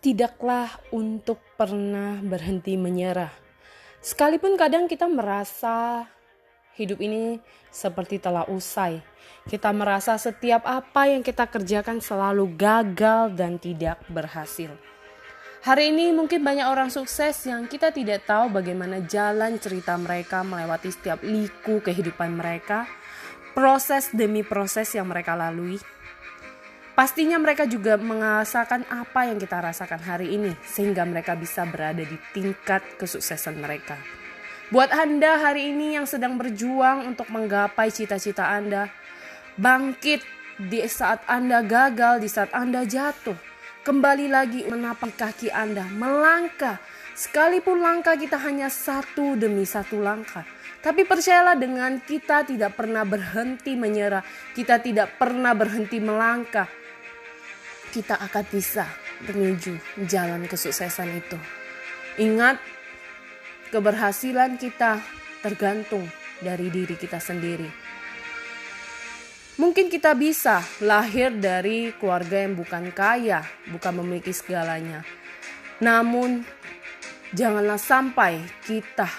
tidaklah untuk pernah berhenti menyerah. Sekalipun kadang kita merasa hidup ini seperti telah usai. Kita merasa setiap apa yang kita kerjakan selalu gagal dan tidak berhasil. Hari ini mungkin banyak orang sukses yang kita tidak tahu bagaimana jalan cerita mereka melewati setiap liku kehidupan mereka, proses demi proses yang mereka lalui. Pastinya mereka juga merasakan apa yang kita rasakan hari ini sehingga mereka bisa berada di tingkat kesuksesan mereka. Buat Anda hari ini yang sedang berjuang untuk menggapai cita-cita Anda, bangkit di saat Anda gagal, di saat Anda jatuh kembali lagi menapak kaki Anda, melangkah. Sekalipun langkah kita hanya satu demi satu langkah. Tapi percayalah dengan kita tidak pernah berhenti menyerah. Kita tidak pernah berhenti melangkah. Kita akan bisa menuju jalan kesuksesan itu. Ingat, keberhasilan kita tergantung dari diri kita sendiri. Mungkin kita bisa lahir dari keluarga yang bukan kaya, bukan memiliki segalanya. Namun, janganlah sampai kita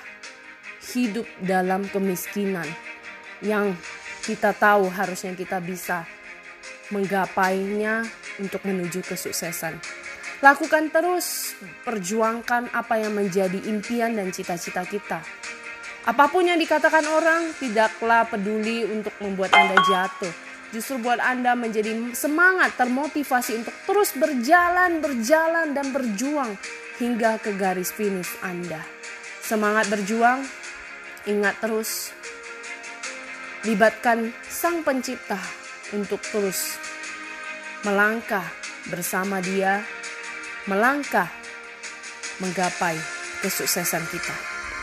hidup dalam kemiskinan yang kita tahu harusnya kita bisa menggapainya untuk menuju kesuksesan. Lakukan terus, perjuangkan apa yang menjadi impian dan cita-cita kita. Apa pun yang dikatakan orang, tidaklah peduli untuk membuat Anda jatuh. Justru buat Anda menjadi semangat, termotivasi untuk terus berjalan, berjalan, dan berjuang hingga ke garis finish Anda. Semangat berjuang, ingat terus, libatkan Sang Pencipta untuk terus melangkah bersama Dia, melangkah menggapai kesuksesan kita.